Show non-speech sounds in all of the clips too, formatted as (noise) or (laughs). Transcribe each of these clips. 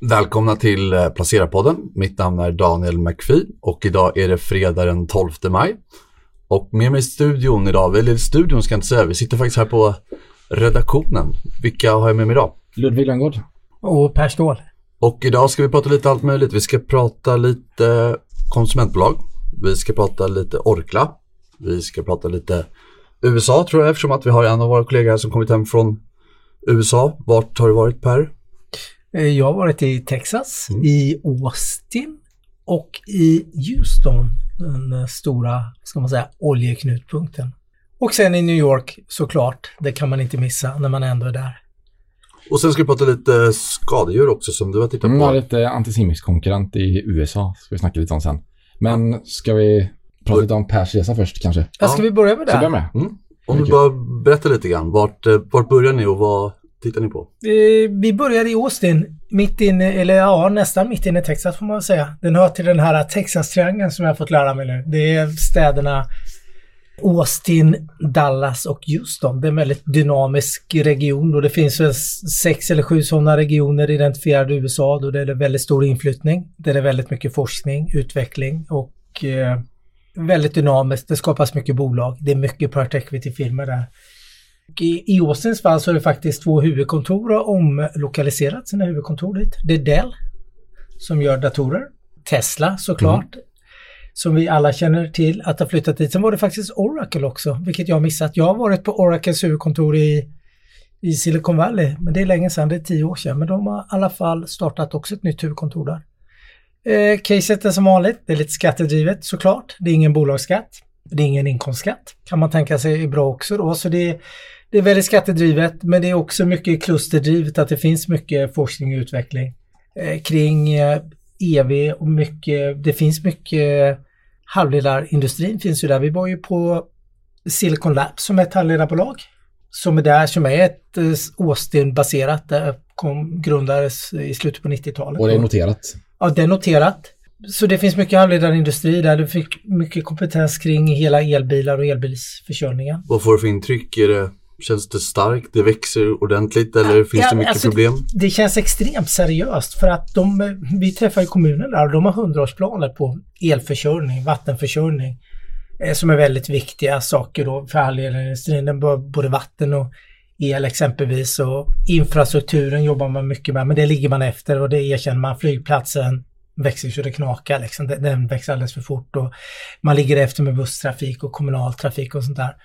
Välkomna till eh, Placerarpodden. Mitt namn är Daniel McPhee och idag är det fredag den 12 maj. Och med mig i studion idag, eller studion ska jag inte säga, vi sitter faktiskt här på redaktionen. Vilka har jag med mig idag? Ludvig Lönngård. Och Per Ståhl. Och idag ska vi prata lite allt möjligt. Vi ska prata lite konsumentbolag. Vi ska prata lite Orkla. Vi ska prata lite USA tror jag eftersom att vi har en av våra kollegor här som kommit hem från USA. Vart har du varit Per? Eh, jag har varit i Texas, mm. i Austin och i Houston, den stora, ska man säga, oljeknutpunkten. Och sen i New York såklart, det kan man inte missa när man ändå är där. Och sen ska vi prata lite skadedjur också som du har tittat på. Mm, lite antisemitisk konkurrent i USA ska vi snacka lite om sen. Men ska vi prata lite om Pers resa först kanske? Ja, ska vi börja med det? Ska vi börja med? Mm. Om du bara berättar lite grann, vart, eh, vart börjar ni och vad tittar ni på? Eh, vi började i Austin, mitt inne, eller ja, nästan mitt inne i Texas får man säga. Den hör till den här Texas-triangeln som jag har fått lära mig nu. Det är städerna Austin, Dallas och Houston. Det är en väldigt dynamisk region och det finns väl sex eller sju sådana regioner identifierade i USA då det är väldigt stor inflyttning. Där det är väldigt mycket forskning, utveckling och eh, väldigt dynamiskt. Det skapas mycket bolag. Det är mycket private equity-firmor där. I, Austins fall så är det faktiskt två huvudkontor har omlokaliserat sina huvudkontor dit. Det är Dell som gör datorer. Tesla såklart. Mm. Som vi alla känner till att ha flyttat dit. Sen var det faktiskt Oracle också, vilket jag har missat. Jag har varit på Oracles huvudkontor i, i Silicon Valley, men det är länge sedan, det är tio år sedan. Men de har i alla fall startat också ett nytt huvudkontor där. Eh, caset är som vanligt, det är lite skattedrivet såklart. Det är ingen bolagsskatt. Det är ingen inkomstskatt. Kan man tänka sig är bra också då. Så det är, det är väldigt skattedrivet men det är också mycket klusterdrivet att det finns mycket forskning och utveckling eh, kring eh, EV och mycket, det finns mycket halvledarindustrin finns ju där. Vi var ju på Silicon Labs som är ett halvledarbolag som är där, som är ett eh, Austin-baserat, det grundades i slutet på 90-talet. Och det är noterat? Ja, det är noterat. Så det finns mycket halvledarindustri där. Du fick mycket kompetens kring hela elbilar och elbilsförsörjningen. Vad får du för intryck? Är det, känns det starkt? Det växer ordentligt eller finns ja, det mycket alltså, problem? Det känns extremt seriöst för att de, vi träffar ju kommunen där och de har hundraårsplaner på elförsörjning, vattenförsörjning eh, som är väldigt viktiga saker då för halvledarindustrin. Både vatten och el exempelvis och infrastrukturen jobbar man mycket med men det ligger man efter och det erkänner man. Flygplatsen, växer så det knakar liksom. Den växer alldeles för fort och man ligger efter med busstrafik och kommunaltrafik och sånt där.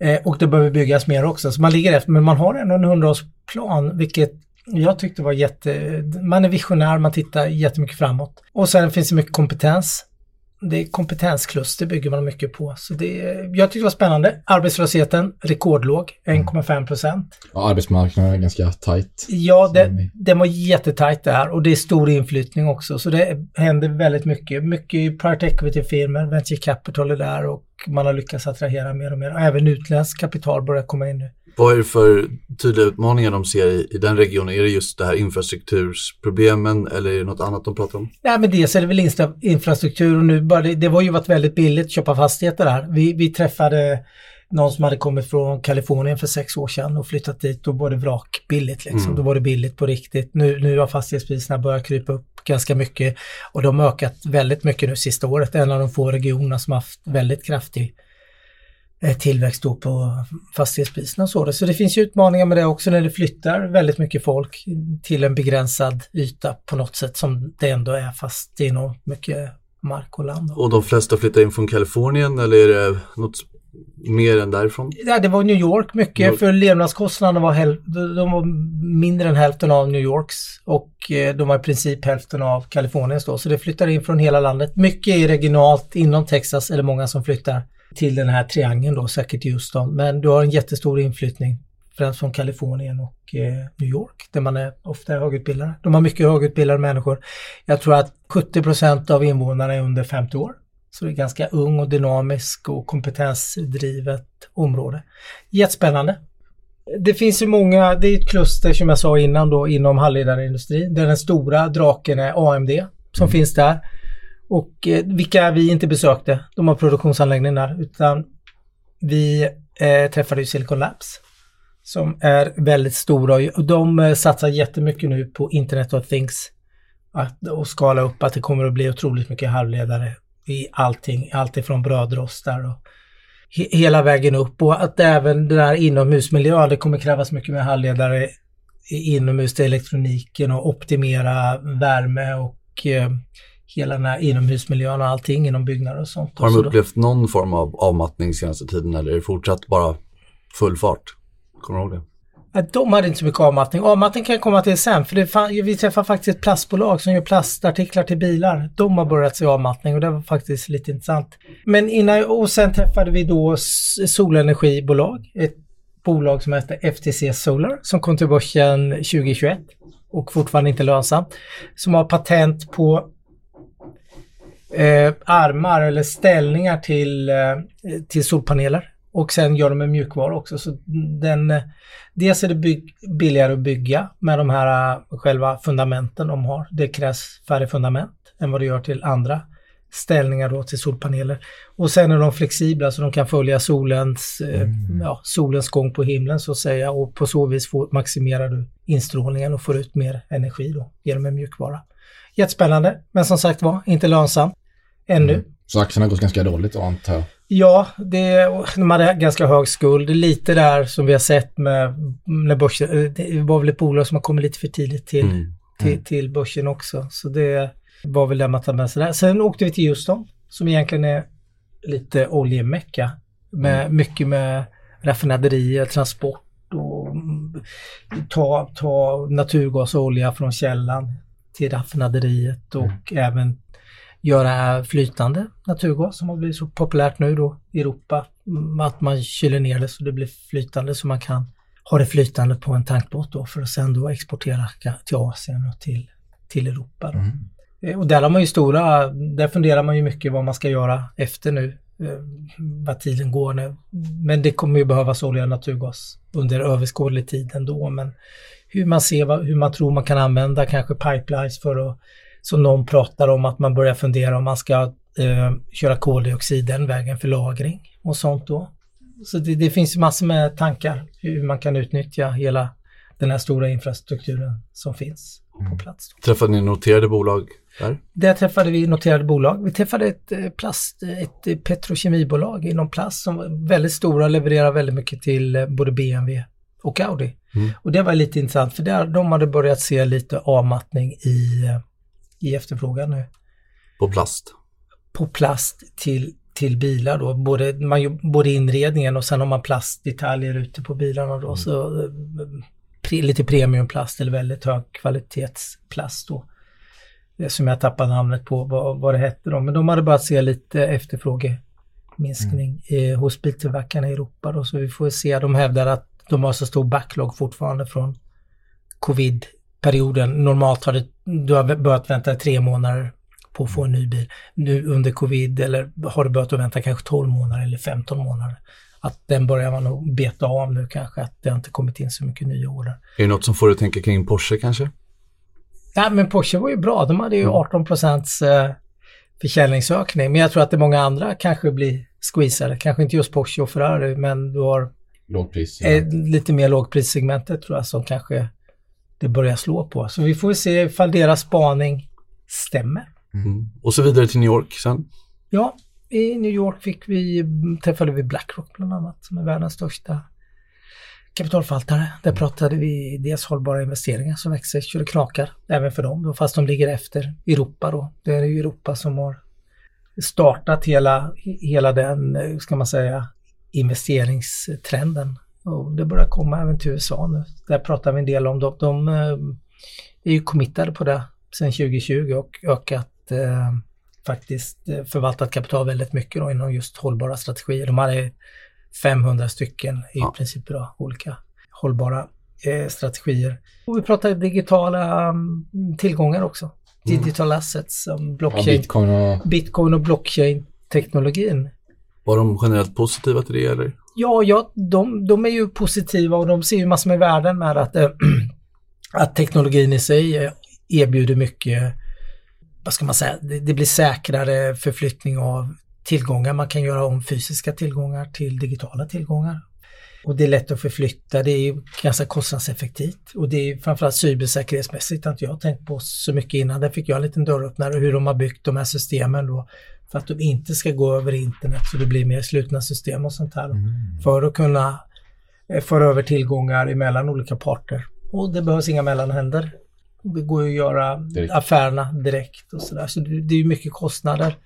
Eh, och det behöver byggas mer också, så man ligger efter, men man har ändå en hundraårsplan, vilket jag tyckte var jätte... Man är visionär, man tittar jättemycket framåt. Och sen finns det mycket kompetens det är kompetenskluster bygger man mycket på. Så det, jag tyckte det var spännande. Arbetslösheten rekordlåg, 1,5 procent. Ja, arbetsmarknaden är ganska tajt. Ja, det, den var jättetajt där och det är stor inflyttning också. Så det händer väldigt mycket. Mycket private equity-firmor, venture capital är där och man har lyckats attrahera mer och mer. Även utländskt kapital börjar komma in nu. Vad är det för tydliga utmaningar de ser i, i den regionen? Är det just det här infrastruktursproblemen eller är det något annat de pratar om? Nej men dels är det väl infrastruktur och nu bara det, var ju varit väldigt billigt att köpa fastigheter här. Vi, vi träffade någon som hade kommit från Kalifornien för sex år sedan och flyttat dit och var det vrakbilligt liksom. Mm. Då var det billigt på riktigt. Nu, nu har fastighetspriserna börjat krypa upp ganska mycket och de har ökat väldigt mycket nu sista året. En av de få regionerna som haft väldigt kraftig tillväxt då på fastighetspriserna och så. Så det finns ju utmaningar med det också när det flyttar väldigt mycket folk till en begränsad yta på något sätt som det ändå är fast det är nog mycket mark och land. Och de flesta flyttar in från Kalifornien eller är det något mer än därifrån? Ja, det var New York mycket York. för levnadskostnaderna var, de var mindre än hälften av New Yorks och eh, de var i princip hälften av Kaliforniens då. Så det flyttar in från hela landet. Mycket är regionalt inom Texas eller många som flyttar till den här triangeln då, säkert Houston. Men du har en jättestor inflyttning, främst från Kalifornien och eh, New York, där man är ofta är högutbildade. De har mycket högutbildade människor. Jag tror att 70% av invånarna är under 50 år. Så det är ganska ung och dynamisk och kompetensdrivet område. Jättespännande. Det finns ju många, det är ett kluster som jag sa innan då inom halvledarindustrin där den stora draken är AMD som mm. finns där. Och eh, vilka vi inte besökte, de har produktionsanläggningar, utan vi eh, träffade ju Silicon Labs som är väldigt stora och de eh, satsar jättemycket nu på Internet of Things. att, och skala upp att det kommer att bli otroligt mycket halvledare i allting, Alltifrån brödrostar och he, hela vägen upp och att även det där inomhusmiljön, det kommer krävas mycket mer halvledare inomhus till elektroniken och optimera värme och eh, hela den här inomhusmiljön och allting inom byggnader och sånt. Har de upplevt någon form av avmattning senaste tiden eller är det fortsatt bara full fart? Kommer du ihåg det? De hade inte så mycket avmattning. Avmattning kan jag komma till sen för fan, vi träffar faktiskt ett plastbolag som gör plastartiklar till bilar. De har börjat se avmattning och det var faktiskt lite intressant. Men innan, och sen träffade vi då solenergibolag. Ett bolag som heter FTC Solar som kom till börsen 2021 och fortfarande inte lönsamt. Som har patent på eh, armar eller ställningar till, eh, till solpaneler. Och sen gör de en mjukvara också. Så den, eh, dels är det bygg, billigare att bygga med de här eh, själva fundamenten de har. Det krävs färre fundament än vad det gör till andra ställningar då till solpaneler. Och sen är de flexibla så de kan följa solens, eh, ja, solens gång på himlen så att säga och på så vis får, maximerar du instrålningen och får ut mer energi då genom en mjukvara. Jättespännande, men som sagt var inte lönsamt ännu. Så aktien har gått ganska dåligt då antar jag. Ja, det, de hade ganska hög skuld. Lite där som vi har sett med när börsen, eh, det var väl ett bolag som har kommit lite för tidigt till, Mm. till, till börsen också. Så det var väl det man tar med sig där. Sen åkte vi till Houston som egentligen är lite oljemecka. Med, Mycket med raffinaderier, transport och mm, ta, ta naturgas och olja från källan till raffinaderiet och även göra flytande naturgas som har blivit så populärt nu då i Europa. Mm, Att man kyler ner det så det blir flytande så man kan ha det flytande på en tankbåt då för att sen då exportera till Asien och till, till Europa. Då. Eh, Och där har man ju stora, där funderar man ju mycket vad man ska göra efter nu, eh, vad tiden går nu. Men det kommer ju behövas olja och naturgas under överskådlig tid ändå. Men hur man ser, vad, hur man tror man kan använda kanske pipelines för att, som någon pratar om, att man börjar fundera om man ska eh, köra koldioxid den vägen för lagring och sånt då. Så det, det finns massor med tankar hur man kan utnyttja hela den här stora infrastrukturen som finns på plats. Då. Träffade ni noterade bolag där? Där träffade vi noterade bolag. Vi träffade ett eh, plast, ett eh, petrokemibolag inom plast som var väldigt stora och levererar väldigt mycket till eh, både BMW och Audi. Mm. Och det var lite intressant för där, de hade börjat se lite avmattning i, i efterfrågan nu. På plast? På plast till, till bilar då, både, man, både inredningen och sen har man plastdetaljer ute på bilarna då. Så, eh, pre, lite premiumplast eller väldigt hög kvalitetsplast då. Som jag tappar namnet på vad, vad det hette då. Men de hade börjat se lite efterfrågeminskning eh, hos biltillverkarna i Europa då. Så vi får se. De hävdar att de har så stor backlog fortfarande från covid-perioden. Normalt har det, du har börjat vänta tre månader på att få en ny bil. Nu under covid eller har du börjat att vänta kanske 12 månader eller 15 månader. Att den börjar man nog beta av nu kanske, att det har inte kommit in så mycket nya order. Är det något som får dig att tänka kring Porsche kanske? Nej, men Porsche var ju bra. De hade ju 18 procents eh, försäljningsökning. Men jag tror att det många andra kanske blir squeezade. Kanske inte just Porsche och Ferrari, men du har Lågpris. eh, lite mer lågprissegmentet tror jag som kanske det börjar slå på. Så vi får se ifall deras spaning stämmer. Mm. Och så vidare till New York sen. Ja, i New York fick vi, träffade vi Blackrock bland annat som är världens största kapitalförvaltare. Där pratade vi dels hållbara investeringar som växer så det knakar även för dem fast de ligger efter Europa då. Det är ju Europa som har startat hela, hela den, eh, ska man säga, investeringstrenden. Och det börjar komma även till USA nu. Där pratar vi en del om, de, de eh, är ju committade på det sedan 2020 och ökat eh, faktiskt eh, förvaltat kapital väldigt mycket då inom just hållbara strategier. De hade 500 stycken i Ja. princip då, olika hållbara eh, strategier. Och vi pratar digitala mm, tillgångar också. Digital assets som Ja, blockchain, bitcoin och... bitcoin och blockchain-teknologin. Var de generellt positiva till det eller? Ja, ja de, de är ju positiva och de ser ju massor med värden med att, äh, (clears throat) att teknologin i sig eh, erbjuder mycket, vad ska man säga, det, det blir säkrare förflyttning av tillgångar. Man kan göra om fysiska tillgångar till digitala tillgångar. Och det är lätt att förflytta, det är ganska kostnadseffektivt. Och det är framförallt cybersäkerhetsmässigt har inte jag tänkt på så mycket innan. Där fick jag en liten dörröppnare hur de har byggt de här systemen då. För att de inte ska gå över internet så det blir mer slutna system och sånt här. Mm. För att kunna eh, föra över tillgångar emellan olika parter. Och det behövs inga mellanhänder. Det går ju att göra direkt. affärerna direkt och sådär. Så det, är ju mycket kostnader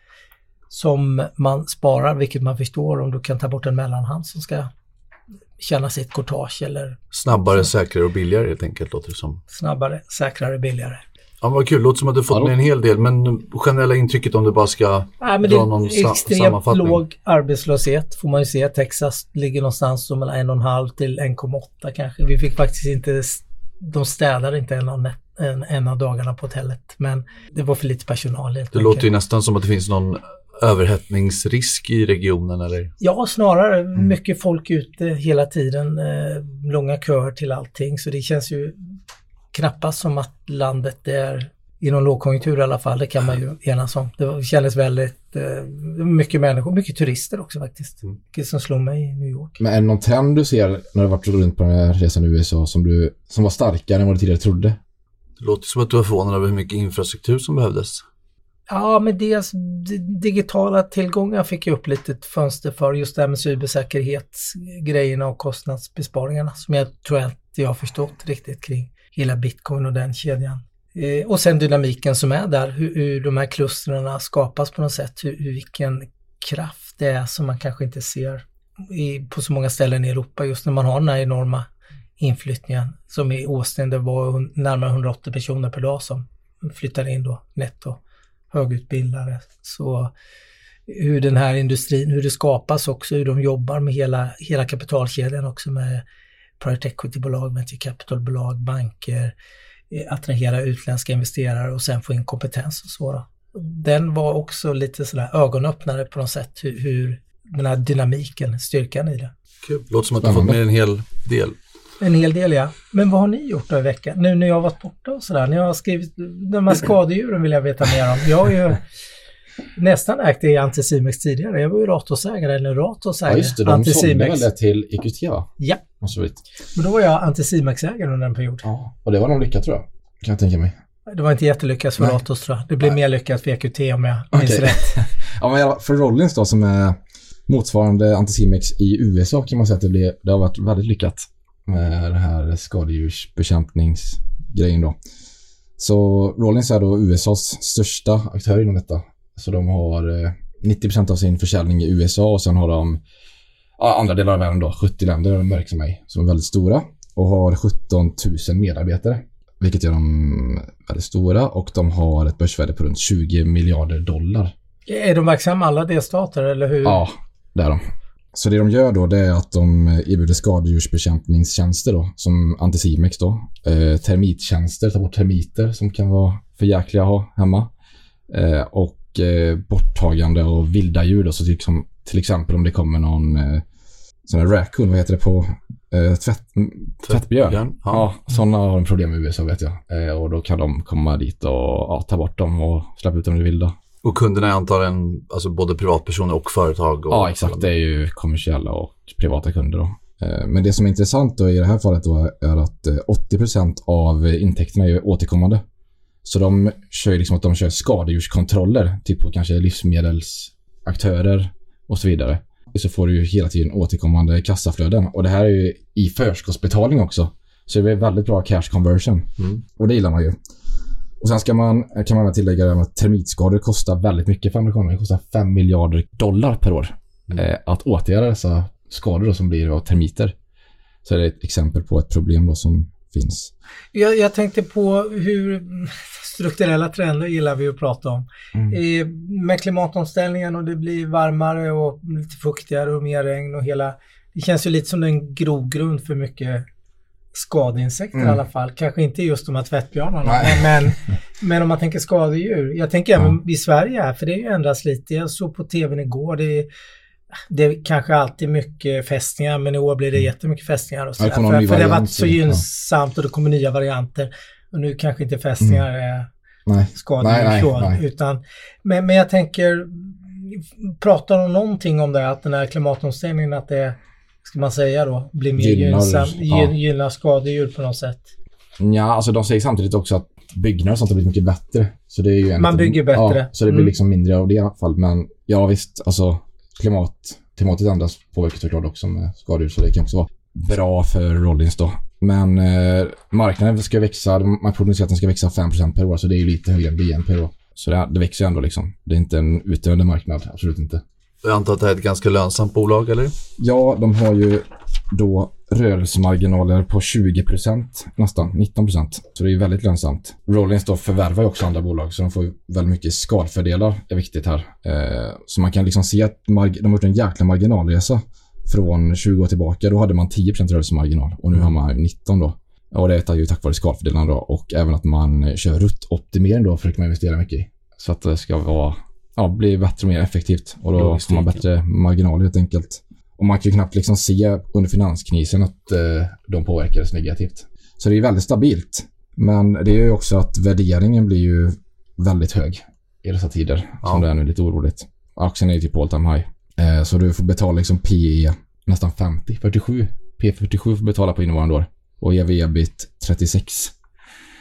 som man sparar, vilket man förstår om du kan ta bort en mellanhand som ska tjäna sitt courtage eller... Snabbare, säkrare och billigare helt enkelt låter det som. Snabbare, säkrare, billigare. Ja, vad kul. Låter som att du fått med en hel del, men generella intrycket om du bara ska Nej, men dra någon sa extremt låg arbetslöshet får man ju se. Texas ligger någonstans mellan 1,5 till 1,8 kanske. Vi fick faktiskt inte, de städade inte en av, en, en av dagarna på hotellet, men det var för lite personal. Det enkelt. låter ju nästan som att det finns någon överhettningsrisk i regionen eller? Ja, snarare mm. mycket folk ute hela tiden, eh, långa köer till allting så det känns ju knappast som att landet är i någon lågkonjunktur i alla fall, det kan man ju enas om. Det kändes väldigt eh, mycket människor, mycket turister också faktiskt. Mm. Vilket som slog mig i New York. Men är det någon trend du ser när du varit runt på den här resan i USA som, du, som var starkare än vad du tidigare trodde? Det låter som att du var förvånad över hur mycket infrastruktur som behövdes. Ja, men dels digitala tillgångar fick jag upp lite ett fönster för just det här med cybersäkerhetsgrejerna och kostnadsbesparingarna som jag tror att jag har förstått riktigt kring hela bitcoin och den kedjan. Eh, och sen dynamiken som är där, hur, hur de här klustren skapas på något sätt, hur, hur, vilken kraft det är som man kanske inte ser i, på så många ställen i Europa just när man har den här enorma inflyttningen. Som i Austin, det var närmare 180 personer per dag som flyttade in då netto högutbildade. Så hur den här industrin, hur det skapas också, hur de jobbar med hela, hela kapitalkedjan också med private equity-bolag, venture capital-bolag, banker, eh, attrahera utländska investerare och sen få in kompetens och så. Då. Den var också lite sådär ögonöppnare på något sätt hur, hur den här dynamiken, styrkan i det. Kul, låter som att du har fått med en hel del. En hel del ja. Men vad har ni gjort då i veckan? Nu när jag har varit borta och sådär. Ni har skrivit, de här (clears throat) skadedjuren vill jag veta mer om. Jag har ju nästan ägt det i Anticimex tidigare. Jag var ju Ratos-ägare eller Ratos-ägare. Ja just det, de sålde väl det till EQT va? Ja. Men då var jag Anticimex-ägare under en period. Ja, och det var nog lyckat tror jag. Kan jag tänka mig. Det var inte jättelyckat för Nej. Ratos tror jag. Det blev Nej. mer lyckat för EQT om jag minns okay. rätt. (laughs) ja men för Rollins då som är motsvarande Anticimex i USA kan man säga att det, blev, det har varit väldigt lyckat med det här skadedjursbekämpningsgrejen då. Så Rollins är då USAs största aktör inom detta. Så de har 90% eh, av sin försäljning i USA och sen har de andra delar av världen då, 70 länder de verkar mig, som är väldigt stora och har 17 000 medarbetare. Vilket gör dem väldigt stora och de har ett börsvärde på runt 20 miljarder dollar. Är de verksamma alla delstater eller hur? Ja, det är de. Så det de gör då det är att de erbjuder skadedjursbekämpningstjänster då, som Anticimex då. Eh, termittjänster, ta bort termiter som kan vara för jäkliga att ha hemma. Eh, och eh, borttagande av vilda djur då, så till, som, till exempel om det kommer någon eh, sån här raccoon, vad heter det på eh, tvätt, tvättbjörn? Ja, ja sådana har de problem med i USA vet jag. Eh, och då kan de komma dit och ja, ta bort dem och släppa ut dem i det vilda. Och kunderna är antagligen alltså både privatpersoner och företag? Och ja, exakt. Det är ju kommersiella och privata kunder. Då. Eh, men det som är intressant då i det här fallet då är att 80% eh, av intäkterna är återkommande. Så de kör liksom att de kör skadedjurskontroller, typ på kanske livsmedelsaktörer och så vidare. Så får du ju hela tiden återkommande kassaflöden. Och det här är ju i förskottsbetalning också. Så det är väldigt bra cash conversion. Mm. Och det gillar man ju. Och sen ska man, kan man tillägga att termitskador kostar väldigt mycket för amerikanerna. Det kostar 5 miljarder dollar per år mm. eh, att åtgärda dessa skador som blir av termiter. Så det är ett exempel på ett problem då som finns. Jag, jag tänkte på hur strukturella trender gillar vi att prata om. Mm. Med klimatomställningen och det blir varmare och lite fuktigare och mer regn och hela det känns ju lite som en grogrund för mycket skadeinsekter mm. i alla fall. Kanske inte just de här tvättbjörnarna, men, (laughs) men om man tänker skadedjur. Jag tänker även mm. i Sverige här, för det ändras lite. Jag såg på tvn igår, det är, det är kanske alltid mycket fästningar, men i år blir det mm. jättemycket fästningar. Och så ja, för, för det har varit så gynnsamt och det kommer nya varianter. Och nu kanske inte fästningar mm. är nej. skadedjur, nej, nej, utan men, men jag tänker, pratar de någonting om det, att den här klimatomställningen, att det ska man säga då, blir mer Gynnar- gynnsam, ja. gyn, gynnar skadedjur på något sätt. Ja, alltså de säger samtidigt också att byggnader och sånt har blivit mycket bättre. Så det är ju Man bygger bättre. Ja, så det blir Mm. liksom mindre av det i alla fall. Men ja, visst, alltså klimat, klimatet ändras påverkas såklart också med skadedjur, så det kan också vara bra för Rollins då. Men eh, marknaden ska växa, man prognostiserar att den ska växa 5% per år, så det är ju lite högre än BNP då. Så det, det växer ju ändå liksom. Det är inte en utdöende marknad, absolut inte. Jag antar att det här är ett ganska lönsamt bolag, eller? Ja, de har ju då rörelsemarginaler på 20% nästan, 19%. Så det är väldigt lönsamt. Rollins då förvärvar ju också andra bolag så de får väldigt mycket skalfördelar, är viktigt här. Eh, så man kan liksom se att de har gjort en jäkla marginalresa från 20 år tillbaka. Då hade man 10% rörelsemarginal och nu har man 19 då. Och det är ju tack vare skalfördelarna då och även att man kör ruttoptimering då försöker man investera mycket i. Så att det ska vara, ja, bli bättre och mer effektivt och då får man bättre marginaler helt enkelt. Och man kan ju knappt liksom se under finanskrisen att eh, de påverkades negativt. Så det är väldigt stabilt. Men det är ju också att värderingen blir ju väldigt hög i dessa tider Ja. som det är nu lite oroligt. Aktien är ju typ på all time high. Eh, så du får betala liksom PE nästan 50, 47. P47 får betala på innevarande år. Och EV ebit 36.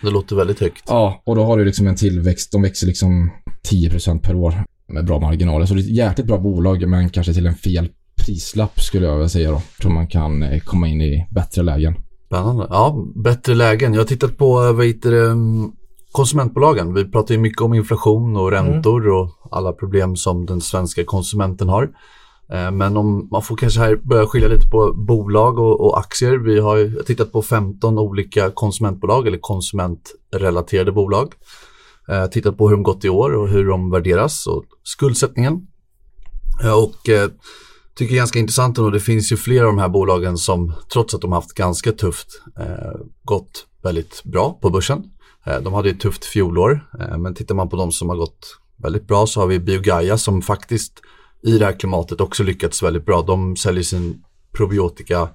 Det låter väldigt högt. Ja, och då har du liksom en tillväxt. De växer liksom 10% per år med bra marginaler. Så det är ett jäkligt bra bolag, men kanske till en fel prislapp skulle jag vilja säga då. Tror man kan eh, komma in i bättre lägen. Spännande. Ja, bättre lägen. Jag har tittat på eh, vad heter det, mm, konsumentbolagen. Vi pratar ju mycket om inflation och räntor och alla problem som den svenska konsumenten har. Eh, Men om man får kanske här börja skilja lite på bolag och, och aktier. Vi har ju tittat på 15 olika konsumentbolag eller konsumentrelaterade bolag. Eh, Tittat på hur de gått i år och hur de värderas och skuldsättningen. Eh, Och eh, tycker det är ganska intressant och det finns ju flera av de här bolagen som trots att de haft ganska tufft eh, gått väldigt bra på börsen. Eh, de hade ett tufft fjolår eh, men tittar man på de som har gått väldigt bra så har vi Biogaia som faktiskt i det här klimatet också lyckats väldigt bra. De säljer sin probiotika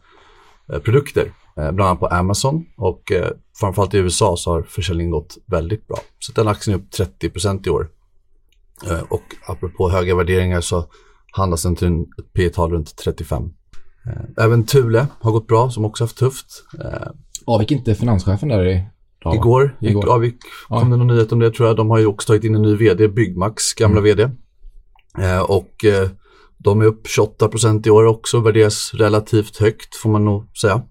eh, produkter eh, bland annat på Amazon och eh, framförallt i USA så har försäljningen gått väldigt bra. Så den aktien är upp 30% i år. Eh, och apropå höga värderingar så handlas den till en- ett P tal runt 35. Eh, Även Thule har gått bra som också haft tufft. Eh, Avgick inte finanschefen där i dag? Igår, gick, Igår. Kom Ja. det någon nyhet om det tror jag. De har ju också tagit in en ny vd, Byggmax gamla Mm. vd. Eh, och de är upp 28% i år också, värderas relativt högt får man nog säga.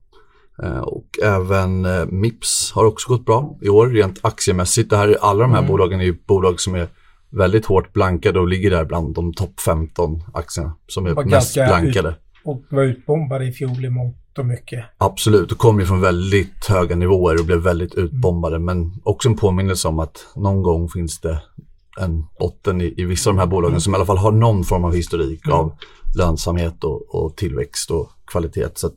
Och även Mips har också gått bra i år rent aktiemässigt. Det här, alla de här Mm. bolagen är ju bolag som är väldigt hårt blankade och ligger där bland de topp 15 aktierna som är mest blankade. Och var utbombade i fjol i mångt och mycket. Absolut, och kom ju från väldigt höga nivåer och blev väldigt utbombade. Men också en påminnelse om att någon gång finns det en botten i, i vissa av de här bolagen som i alla fall har någon form av historik Mm. av lönsamhet och, och tillväxt och kvalitet. Så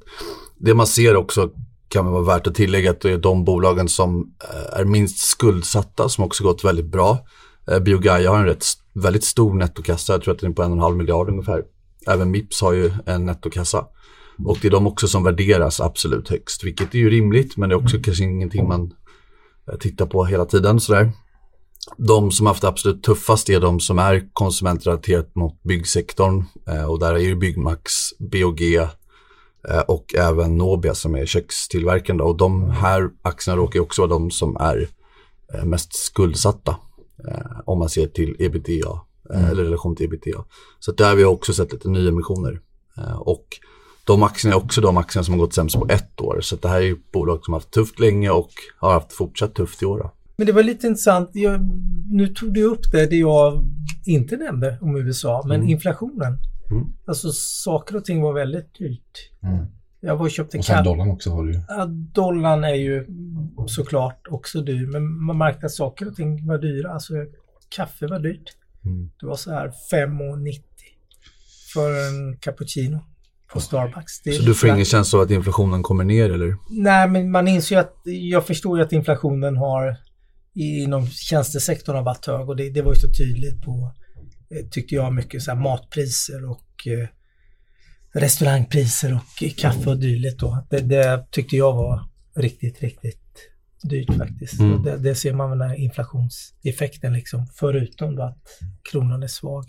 det man ser också kan vara värt att tillägga att det är de bolagen som eh, är minst skuldsatta som också gått väldigt bra. Eh, Biogaia har en rätt, väldigt stor nettokassa, jag tror att den är på en och en halv miljard ungefär. Även Mips har ju en nettokassa. Och det är de också som värderas absolut högst, vilket är ju rimligt, men det är också kanske ingenting man eh, tittar på hela tiden sådär. De som haft det absolut tuffast är de som är konsumentrelaterat mot byggsektorn eh, och där är ju Byggmax, BOG och även Nobia som är kökstillverkande och de här aktierna råkar ju också vara de som är mest skuldsatta om man ser till ebitda eh, eller relation till ebitda. Så där har vi också sett lite nyemissioner eh, och de aktierna är också de aktierna som har gått sämst på ett år. Så det här är bolag som har haft tufft länge och har haft fortsatt tufft i år. Då. Men det var lite intressant. Jag, nu tog du upp det, det jag inte nämnde om USA, men Mm. inflationen. Mm. Alltså saker och ting var väldigt dyrt. Mm. Jag var och köpte Och sen dollarn också har du ju. Ja, dollarn är ju såklart också dyr, men man märkte att saker och ting var dyra. Alltså kaffe var dyrt. Mm. Det var så här 5,90 för en cappuccino på Starbucks. Så du får ingen känsla av att inflationen kommer ner eller? Nej, men man inser ju att, jag förstår ju att inflationen har inom tjänstesektorn har varit hög och det, det var ju så tydligt på, eh, tyckte jag, mycket så matpriser och eh, restaurangpriser och kaffe och dylikt då. Det, det tyckte jag var riktigt, riktigt dyrt faktiskt. Mm. Det, det ser man väl den här inflationseffekten liksom, förutom att kronan är svag.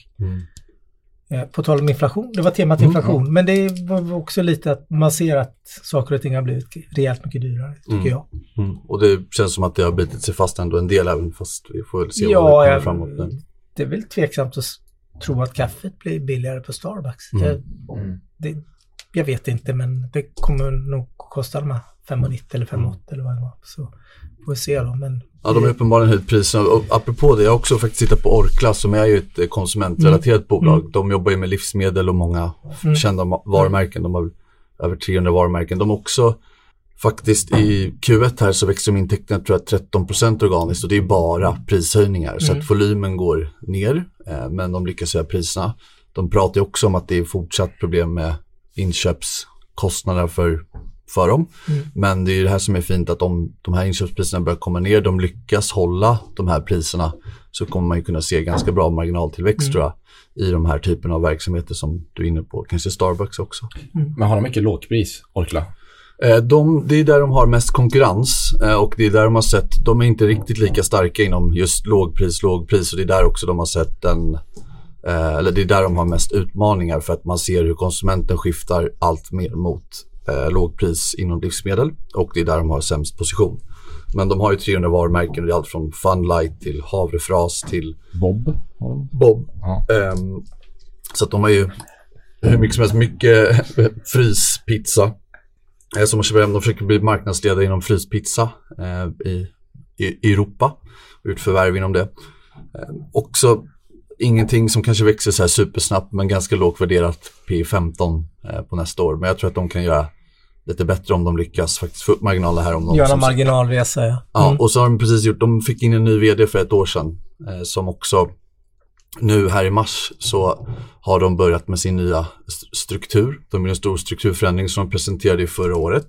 Eh, på tal om inflation, det var temat Mm, inflation, men det var också lite att man ser att saker och ting har blivit rejält mycket dyrare, tycker Mm. jag. Mm. Och det känns som att det har bitit sig fast ändå en del även fast vi får väl se vad det Ja, kommer framåt nu. det är väl tveksamt att tro att kaffet blir billigare på Starbucks. Mm. Jag, det, jag vet inte, men det kommer nog kosta de här 5,90 eller 5,80 eller vad det var. Så får vi se då. Men Ja, de har uppenbarligen höjt priserna. Och apropå det, jag har också faktiskt tittat på Orkla som är ju ett eh, konsumentrelaterat bolag. De jobbar ju med livsmedel och många kända ma- varumärken. De har över 300 varumärken. De har också faktiskt i Q1 här så växer de intäkterna tror jag 13% organiskt och det är bara prishöjningar. Så att volymen går ner eh, men de lyckas höja priserna. De pratar ju också om att det är fortsatt problem med inköpskostnader för, för dem. Men det är ju det här som är fint att om de här inköpspriserna börjar komma ner, de lyckas hålla de här priserna så kommer man ju kunna se ganska bra marginaltillväxt tror jag i de här typerna av verksamheter som du är inne på, kanske Starbucks också. Men har de mycket lågpris, Orkla? Eh, De, det är där de har mest konkurrens eh, och det är där de har sett, de är inte riktigt lika starka inom just lågpris, lågpris och det är där också de har sett en, eh, eller det är där de har mest utmaningar för att man ser hur konsumenten skiftar allt mer mot lågpris inom livsmedel och det är där de har sämst position. Men de har ju 300 varumärken och det är allt från Funlight till havrefras till Bob? Bob. Ja. Ehm, så att de har ju hur mycket som helst, mycket (laughs) fryspizza. Eh, som hem, de försöker bli marknadsledare inom fryspizza eh, i, i Europa. Och gjort förvärv inom det. Eh, också ingenting som kanske växer så här supersnabbt men ganska lågt värderat P15 eh, på nästa år. Men jag tror att de kan göra lite bättre om de lyckas faktiskt få upp marginaler här. Om de, göra marginalresa, ja. Ja, Mm. och så har de precis gjort, de fick in en ny vd för ett år sedan eh, som också nu här i mars så har de börjat med sin nya st- struktur. De gör en stor strukturförändring som de presenterade i förra året.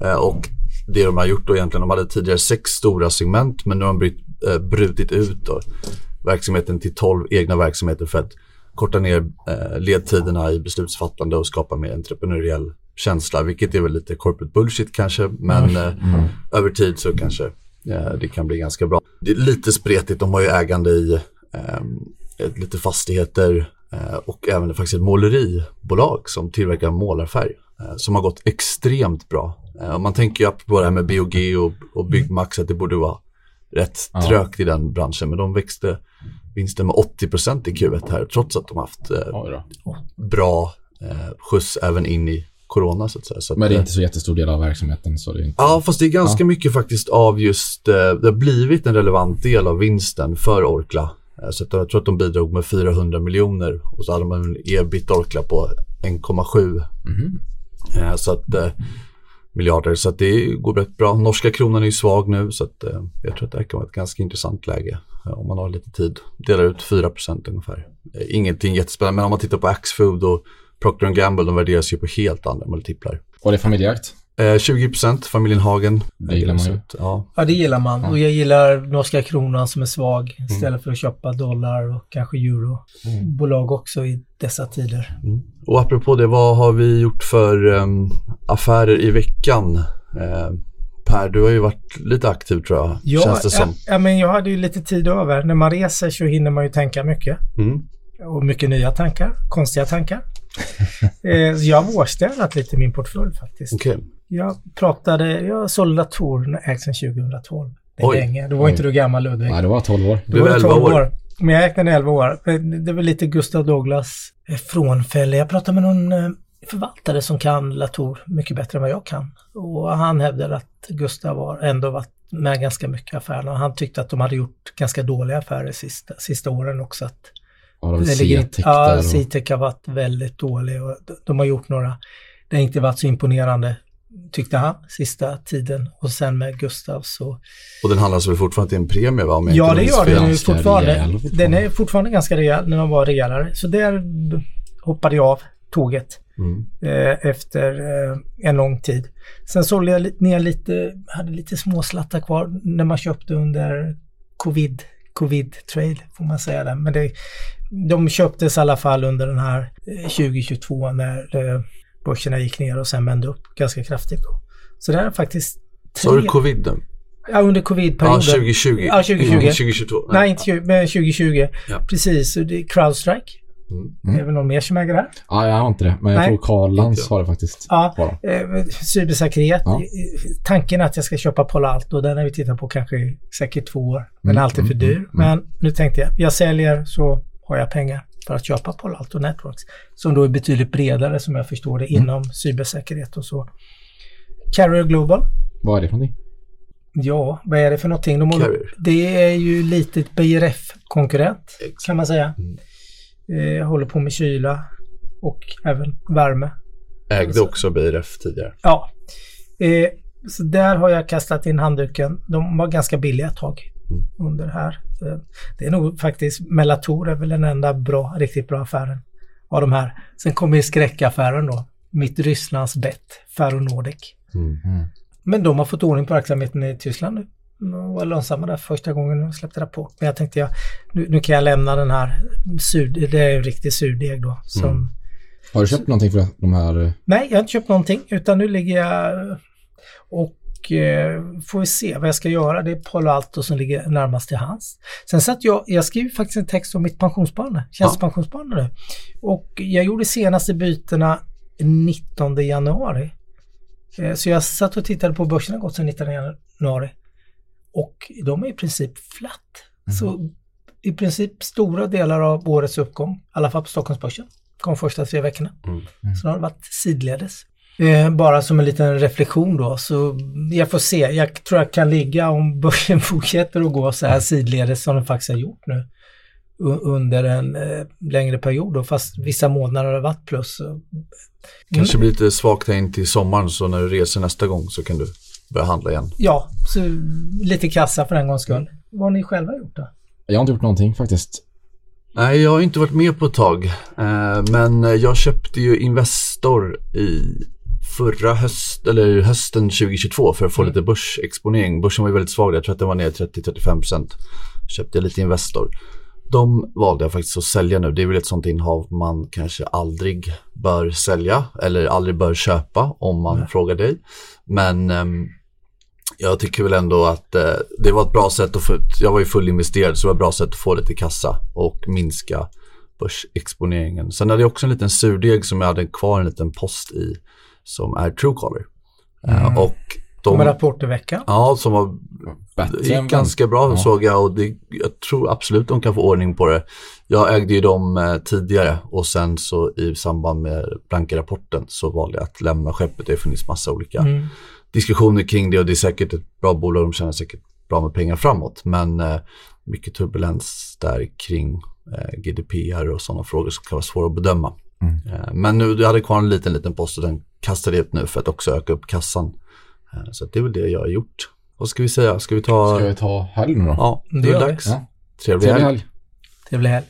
Eh, och det de har gjort då egentligen, de hade tidigare sex stora segment men nu har de bryt, eh, brutit ut då, verksamheten till tolv egna verksamheter för att korta ner eh, ledtiderna i beslutsfattande och skapa mer entreprenöriell känsla, vilket är väl lite corporate bullshit kanske, men eh, över tid så kanske det kan bli ganska bra. Det är lite spretigt, de har ju ägande i eh, ett, lite fastigheter eh, och även faktiskt ett måleribolag som tillverkar målarfärg eh, som har gått extremt bra. Eh, man tänker ju på det här med BOG och, och Byggmax att det borde vara rätt Ja. trögt i den branschen, men de växte vinsten med 80% i Q1 här trots att de haft eh, bra eh, skjuts även in i corona så att säga. Så att, Men det är eh, inte så jättestor del av verksamheten så det är inte... Ja, fast det är ganska mycket faktiskt av just, eh, det har blivit en relevant del av vinsten för Orkla. Eh, så jag tror att de bidrog med 400 miljoner och så hade man en ebit orkla på 1,7 mm. Eh, så att, eh, miljarder. Så att det går rätt bra. Norska kronan är ju svag nu så att, eh, jag tror att det här kan vara ett ganska intressant läge eh, om man har lite tid. Delar ut 4 ungefär. Ingenting jättespännande men om man tittar på Axfood och Procter Gamble de värderas ju på helt andra multiplar. Och det är familjeakt? Eh, 20 procent, familjen Hagen. Det gillar man ju. Ja. ja, det gillar man. Och jag gillar norska kronan som är svag mm. istället mm. för att köpa dollar och kanske eurobolag Mm. Också i dessa tider. Mm. Och apropå det, vad har vi gjort för um, affärer i veckan? Uh, Per, du har ju varit lite aktiv tror jag, ja, känns det som. Ja, men jag hade ju lite tid över. När man reser så hinner man ju tänka mycket. Mm. Och mycket nya tankar, konstiga tankar. (laughs) eh, jag har vårstädat lite min portfölj faktiskt. Okay. Jag pratade, jag sålde datorer ägt sedan 2012. Det är Oj. länge. Då var inte du gammal Ludvig. Nej, det var 12 år. Blev var det 11 12 år. år. Men jag räknade 11 år. Det var lite Gustav Douglas eh, frånfälle. Jag pratade med någon eh, förvaltare som kan Latour mycket bättre än vad jag kan. Och han hävdade att Gustav har ändå varit med ganska mycket i affärerna. Och han tyckte att de hade gjort ganska dåliga affärer sista, sista åren också. Att Ja, inte- C-tech Ja. C-tech har varit väldigt dålig och de- de har gjort några, det har inte varit så imponerande tyckte han sista tiden. Och sen med Gustav så Och den handlas väl fortfarande till en premie va? Om Ja, det gör den ju fortfarande. rejäl fortfarande. Den är fortfarande ganska rejäl när den var rejälare. Så där hoppade jag av tåget Mm. eh, efter eh, en lång tid. Sen sålde jag ner lite, hade lite småslattar kvar när man köpte under covid, covid-trade får man säga det. Men det, de köptes i alla fall under den här eh, 2022 när eh, börserna gick ner och sen vände upp ganska kraftigt. Då. Så det här är faktiskt Så har du covid nu? ja, under Ja, covid-perioden. 2020. Ja, 2020. Mm, 2022. Nej, inte 20, men 2020. Ja. Precis, det är Crowdstrike. Är det väl någon mer som äger det här? Ja, jag har inte det. Men jag Nej. tror Karl Lantz har det faktiskt. Ja, Bara. eh, cybersäkerhet. Ja. Tanken är att jag ska köpa Palo Alto. Den har vi tittat på kanske säkert två år. Den är Mm, alltid för mm, dyr. mm, Men nu tänkte jag, jag säljer så har jag pengar för att köpa Palo Alto Networks. Som då är betydligt bredare som jag förstår det Mm. inom cybersäkerhet och så. Carrier Global. Vad är det för någonting? Ja, vad är det för någonting? De håller, det är ju lite ett BRF-konkurrent kan man säga. Mm. Eh, håller på med kyla och även värme. Ägde också BRF tidigare. Ja, eh, så där har jag kastat in handduken. De var ganska billiga ett tag. Under här. Eh, det är nog faktiskt, Melator är väl den enda bra, riktigt bra affären av de här. Sen kommer ju skräckaffären då. Mitt Rysslands bett, Ferronordic. Mm. Men de har fått ordning på verksamheten i Tyskland nu. De var lönsamma där första gången de släppte rapport. Men jag tänkte, jag, nu, nu kan jag lämna den här, sur, det är en riktig surdeg då. Som, Mm. Har du köpt någonting för de här? eh, Nej, jag har inte köpt någonting utan nu ligger jag och eh, får vi se vad jag ska göra. Det är Palo Alto som ligger närmast till hands. Sen satt jag, jag skrev faktiskt en text om mitt pensionssparande, tjänstepensionssparande nu. Och jag gjorde senaste bytena 19 januari. Eh, så jag satt och tittade på börsen gått sedan 19 januari. Och de är i princip flatt. Så i princip stora delar av årets uppgång, i alla fall på Stockholmsbörsen, kom första tre veckorna. Mm. Så det har varit sidledes. Eh, bara som en liten reflektion då, så jag får se. Jag tror jag kan ligga om (laughs) börsen fortsätter att gå så här sidledes som den faktiskt har gjort nu under en eh, längre period då, fast vissa månader har det varit plus. Så- Kanske blir lite svagt här in till sommaren så när du reser nästa gång så kan du börja handla igen. Ja, så lite kassa för en gångs skull. Vad har ni själva gjort då? Jag har inte gjort någonting faktiskt. Nej, jag har inte varit med på ett tag. Eh, men jag köpte ju Investor i förra höst, eller hösten 2022 för att få lite börsexponering. Börsen var ju väldigt svag, jag tror att den var ner 30-35%. Köpte jag lite Investor. De valde jag faktiskt att sälja nu. Det är väl ett sånt innehav man kanske aldrig bör sälja eller aldrig bör köpa om man frågar dig. Men ehm, jag tycker väl ändå att eh, det var ett bra sätt att få, jag var ju fullinvesterad så det var ett bra sätt att få lite kassa och minska börsexponeringen. Sen hade jag också en liten surdeg som jag hade kvar en liten post i som är Truecaller. Eh, och Kommer de, rapport i veckan? ja, som var Bättre det än gick ganska bra Ja. såg jag och det, jag tror absolut de kan få ordning på det. Jag ägde ju dem eh, tidigare och sen så i samband med blanka rapporten så valde jag att lämna skeppet. Det har funnits massa olika Mm. diskussioner kring det och det är säkert ett bra bolag. De tjänar säkert bra med pengar framåt. Men eh, mycket turbulens där kring eh, GDPR och sådana frågor som kan vara svåra att bedöma. Mm. Eh, men nu, jag hade kvar en liten, liten post och den kastade jag ut nu för att också öka upp kassan. Eh, så det är väl det jag har gjort. Vad ska vi säga? Ska vi ta... Ska vi ta helg nu då? Ja, Det det är vi. dags. Ja. Trevlig Trevlig helg. helg. Trevlig helg.